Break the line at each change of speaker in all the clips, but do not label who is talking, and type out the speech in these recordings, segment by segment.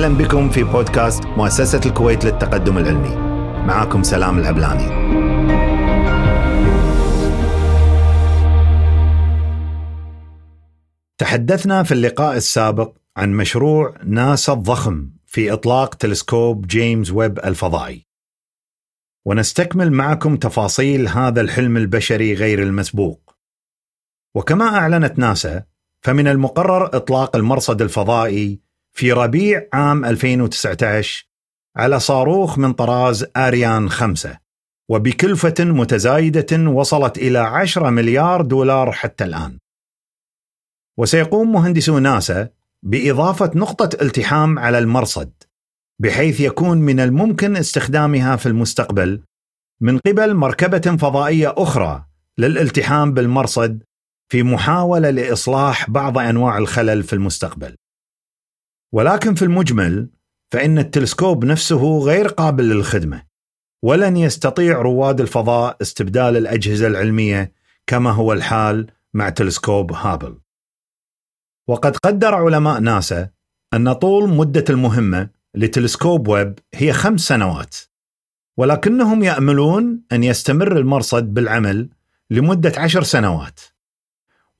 واهلا بكم في بودكاست مؤسسة الكويت للتقدم العلمي. معاكم سلام العبلاني. تحدثنا في اللقاء السابق عن مشروع ناسا الضخم في إطلاق تلسكوب جيمس ويب الفضائي. ونستكمل معكم تفاصيل هذا الحلم البشري غير المسبوق. وكما أعلنت ناسا فمن المقرر إطلاق المرصد الفضائي في ربيع عام 2019 على صاروخ من طراز آريان 5 وبكلفة متزايدة وصلت إلى 10 مليار دولار حتى الآن. وسيقوم مهندسو ناسا بإضافة نقطة التحام على المرصد بحيث يكون من الممكن استخدامها في المستقبل من قبل مركبة فضائية أخرى للالتحام بالمرصد في محاولة لإصلاح بعض أنواع الخلل في المستقبل. ولكن في المجمل فإن التلسكوب نفسه غير قابل للخدمة ولن يستطيع رواد الفضاء استبدال الأجهزة العلمية كما هو الحال مع تلسكوب هابل. وقد قدر علماء ناسا أن طول مدة المهمة لتلسكوب ويب هي خمس سنوات ولكنهم يأملون أن يستمر المرصد بالعمل لمدة عشر سنوات.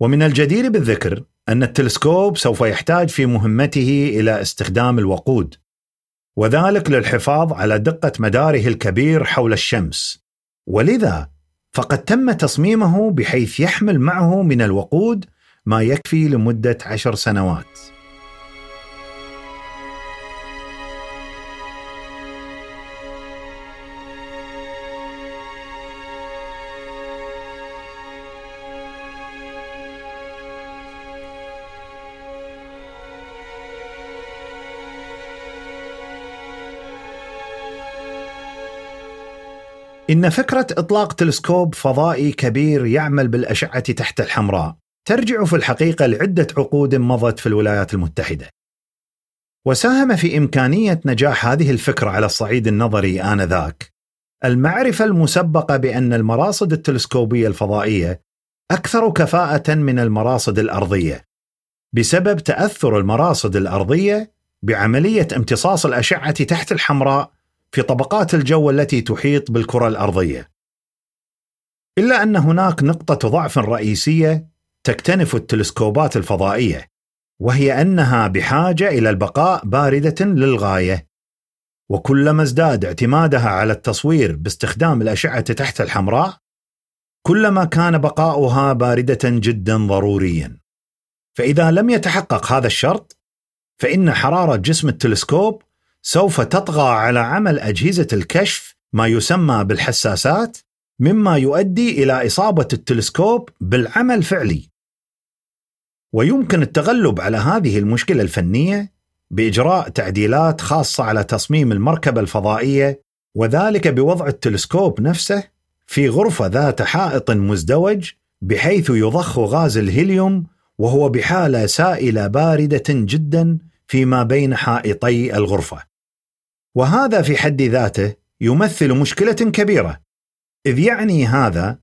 ومن الجدير بالذكر أن التلسكوب سوف يحتاج في مهمته إلى استخدام الوقود وذلك للحفاظ على دقة مداره الكبير حول الشمس. ولذا فقد تم تصميمه بحيث يحمل معه من الوقود ما يكفي لمدة عشر سنوات. إن فكرة إطلاق تلسكوب فضائي كبير يعمل بالأشعة تحت الحمراء ترجع في الحقيقة لعدة عقود مضت في الولايات المتحدة. وساهم في إمكانية نجاح هذه الفكرة على الصعيد النظري آنذاك المعرفة المسبقة بأن المراصد التلسكوبية الفضائية أكثر كفاءة من المراصد الأرضية بسبب تأثر المراصد الأرضية بعملية امتصاص الأشعة تحت الحمراء في طبقات الجو التي تحيط بالكرة الأرضية. إلا أن هناك نقطة ضعف رئيسية تكتنف التلسكوبات الفضائية وهي أنها بحاجة إلى البقاء باردة للغاية. وكلما ازداد اعتمادها على التصوير باستخدام الأشعة تحت الحمراء كلما كان بقاؤها باردة جدا ضروريا. فإذا لم يتحقق هذا الشرط فإن حرارة جسم التلسكوب سوف تطغى على عمل أجهزة الكشف ما يسمى بالحساسات مما يؤدي إلى إصابة التلسكوب بالعمل فعلي. ويمكن التغلب على هذه المشكلة الفنية بإجراء تعديلات خاصة على تصميم المركبة الفضائية وذلك بوضع التلسكوب نفسه في غرفة ذات حائط مزدوج بحيث يضخ غاز الهيليوم وهو بحالة سائلة باردة جدا فيما بين حائطي الغرفة. وهذا في حد ذاته يمثل مشكلة كبيرة إذ يعني هذا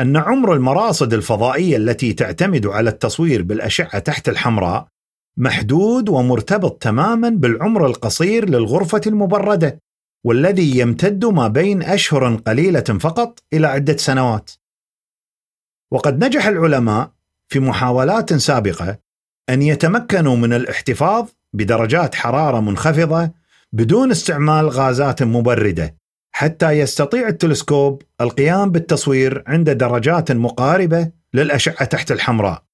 أن عمر المراصد الفضائية التي تعتمد على التصوير بالأشعة تحت الحمراء محدود ومرتبط تماما بالعمر القصير للغرفة المبردة والذي يمتد ما بين أشهر قليلة فقط إلى عدة سنوات. وقد نجح العلماء في محاولات سابقة أن يتمكنوا من الاحتفاظ بدرجات حرارة منخفضة بدون استعمال غازات مبردة حتى يستطيع التلسكوب القيام بالتصوير عند درجات مقاربة للأشعة تحت الحمراء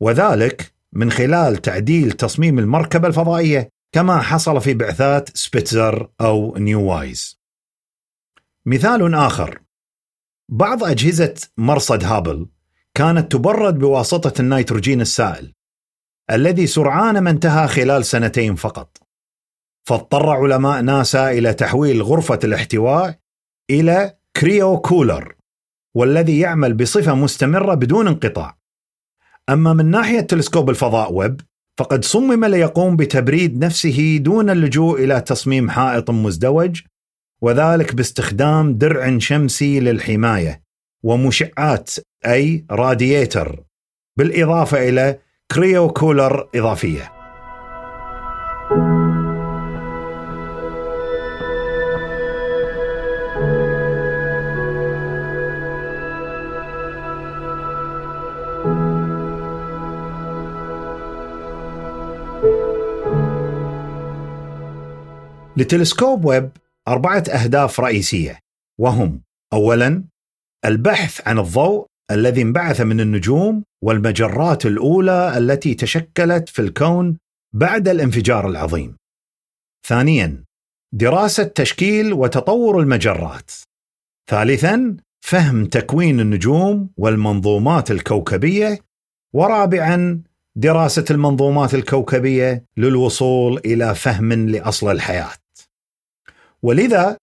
وذلك من خلال تعديل تصميم المركبة الفضائية كما حصل في بعثات سبيتزر أو نيو وايز. مثال آخر بعض أجهزة مرصد هابل كانت تبرد بواسطة النيتروجين السائل الذي سرعان ما انتهى خلال سنتين فقط. فاضطر علماء ناسا إلى تحويل غرفة الاحتواء إلى cryo cooler والذي يعمل بصفة مستمرة بدون انقطاع. أما من ناحية تلسكوب الفضاء ويب فقد صمم ليقوم بتبريد نفسه دون اللجوء إلى تصميم حائط مزدوج وذلك باستخدام درع شمسي للحماية ومشعات أي رادييتر بالإضافة إلى كريو كولر إضافية. لتلسكوب ويب أربعة أهداف رئيسية وهم أولا البحث عن الضوء الذي انبعث من النجوم والمجرات الأولى التي تشكلت في الكون بعد الانفجار العظيم. ثانيا دراسة تشكيل وتطور المجرات. ثالثا فهم تكوين النجوم والمنظومات الكوكبية. ورابعا دراسة المنظومات الكوكبية للوصول إلى فهم لأصل الحياة. ولذا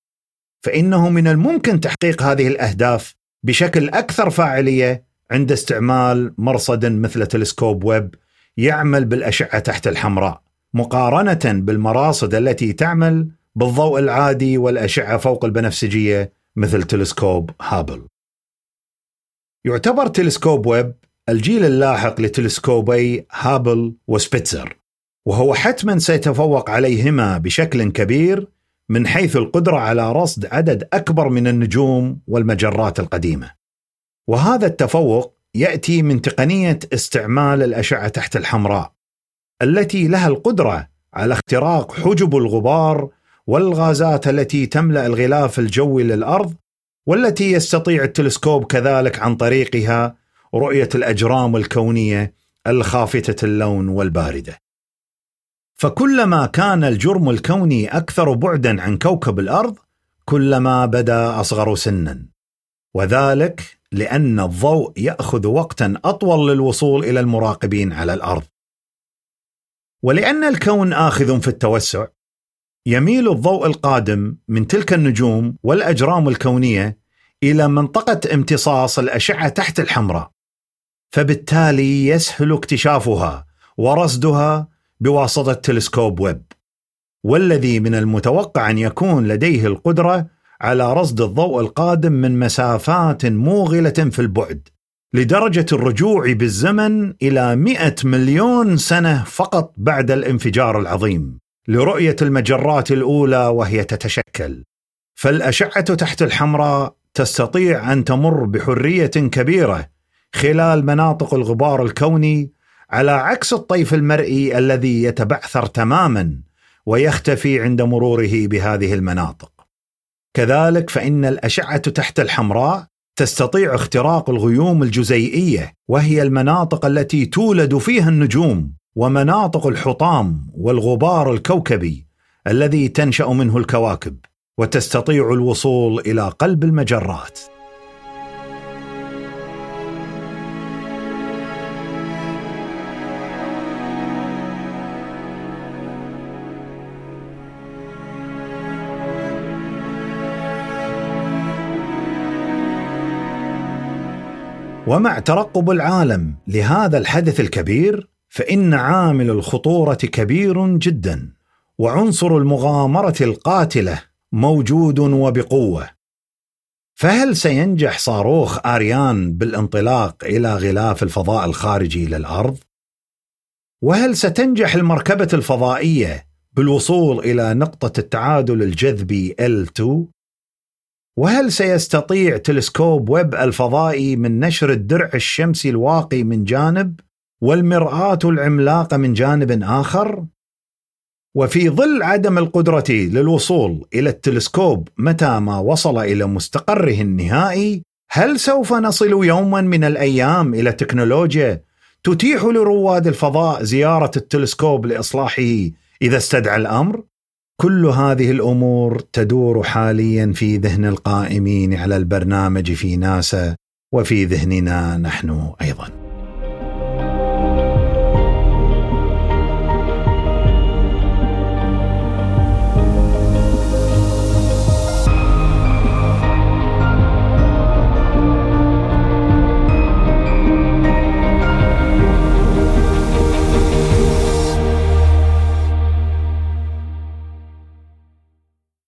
فإنه من الممكن تحقيق هذه الأهداف بشكل أكثر فاعلية عند استعمال مرصد مثل تلسكوب ويب يعمل بالأشعة تحت الحمراء مقارنة بالمراصد التي تعمل بالضوء العادي والأشعة فوق البنفسجية مثل تلسكوب هابل. يعتبر تلسكوب ويب الجيل اللاحق لتلسكوبي هابل وسبيتزر وهو حتما سيتفوق عليهما بشكل كبير من حيث القدرة على رصد عدد أكبر من النجوم والمجرات القديمة. وهذا التفوق يأتي من تقنية استعمال الأشعة تحت الحمراء التي لها القدرة على اختراق حجب الغبار والغازات التي تملأ الغلاف الجوي للأرض والتي يستطيع التلسكوب كذلك عن طريقها رؤية الأجرام الكونية الخافتة اللون والباردة. فكلما كان الجرم الكوني أكثر بعدا عن كوكب الأرض كلما بدا أصغر سنا. وذلك لأن الضوء يأخذ وقتا أطول للوصول إلى المراقبين على الأرض. ولأن الكون آخذ في التوسع يميل الضوء القادم من تلك النجوم والأجرام الكونية إلى منطقة امتصاص الأشعة تحت الحمراء فبالتالي يسهل اكتشافها ورصدها بواسطة تلسكوب ويب. والذي من المتوقع أن يكون لديه القدرة على رصد الضوء القادم من مسافات موغلة في البعد لدرجة الرجوع بالزمن إلى 100 مليون سنة فقط بعد الانفجار العظيم. لرؤية المجرات الأولى وهي تتشكل. فالأشعة تحت الحمراء تستطيع أن تمر بحرية كبيرة خلال مناطق الغبار الكوني على عكس الطيف المرئي الذي يتبعثر تماما ويختفي عند مروره بهذه المناطق. كذلك فإن الأشعة تحت الحمراء تستطيع اختراق الغيوم الجزيئية وهي المناطق التي تولد فيها النجوم ومناطق الحطام والغبار الكوكبي الذي تنشأ منه الكواكب وتستطيع الوصول إلى قلب المجرات. ومع ترقب العالم لهذا الحدث الكبير فإن عامل الخطورة كبير جدا وعنصر المغامرة القاتلة موجود وبقوة. فهل سينجح صاروخ آريان بالانطلاق إلى غلاف الفضاء الخارجي للأرض؟ وهل ستنجح المركبة الفضائية بالوصول إلى نقطة التعادل الجذبي L2 وهل سيستطيع تلسكوب ويب الفضائي من نشر الدرع الشمسي الواقي من جانب والمرآة العملاقة من جانب آخر؟ وفي ظل عدم القدرة للوصول إلى التلسكوب متى ما وصل إلى مستقره النهائي، هل سوف نصل يوما من الأيام إلى تكنولوجيا تتيح لرواد الفضاء زيارة التلسكوب لإصلاحه إذا استدعى الأمر؟ كل هذه الأمور تدور حاليا في ذهن القائمين على البرنامج في ناسا وفي ذهننا نحن أيضا.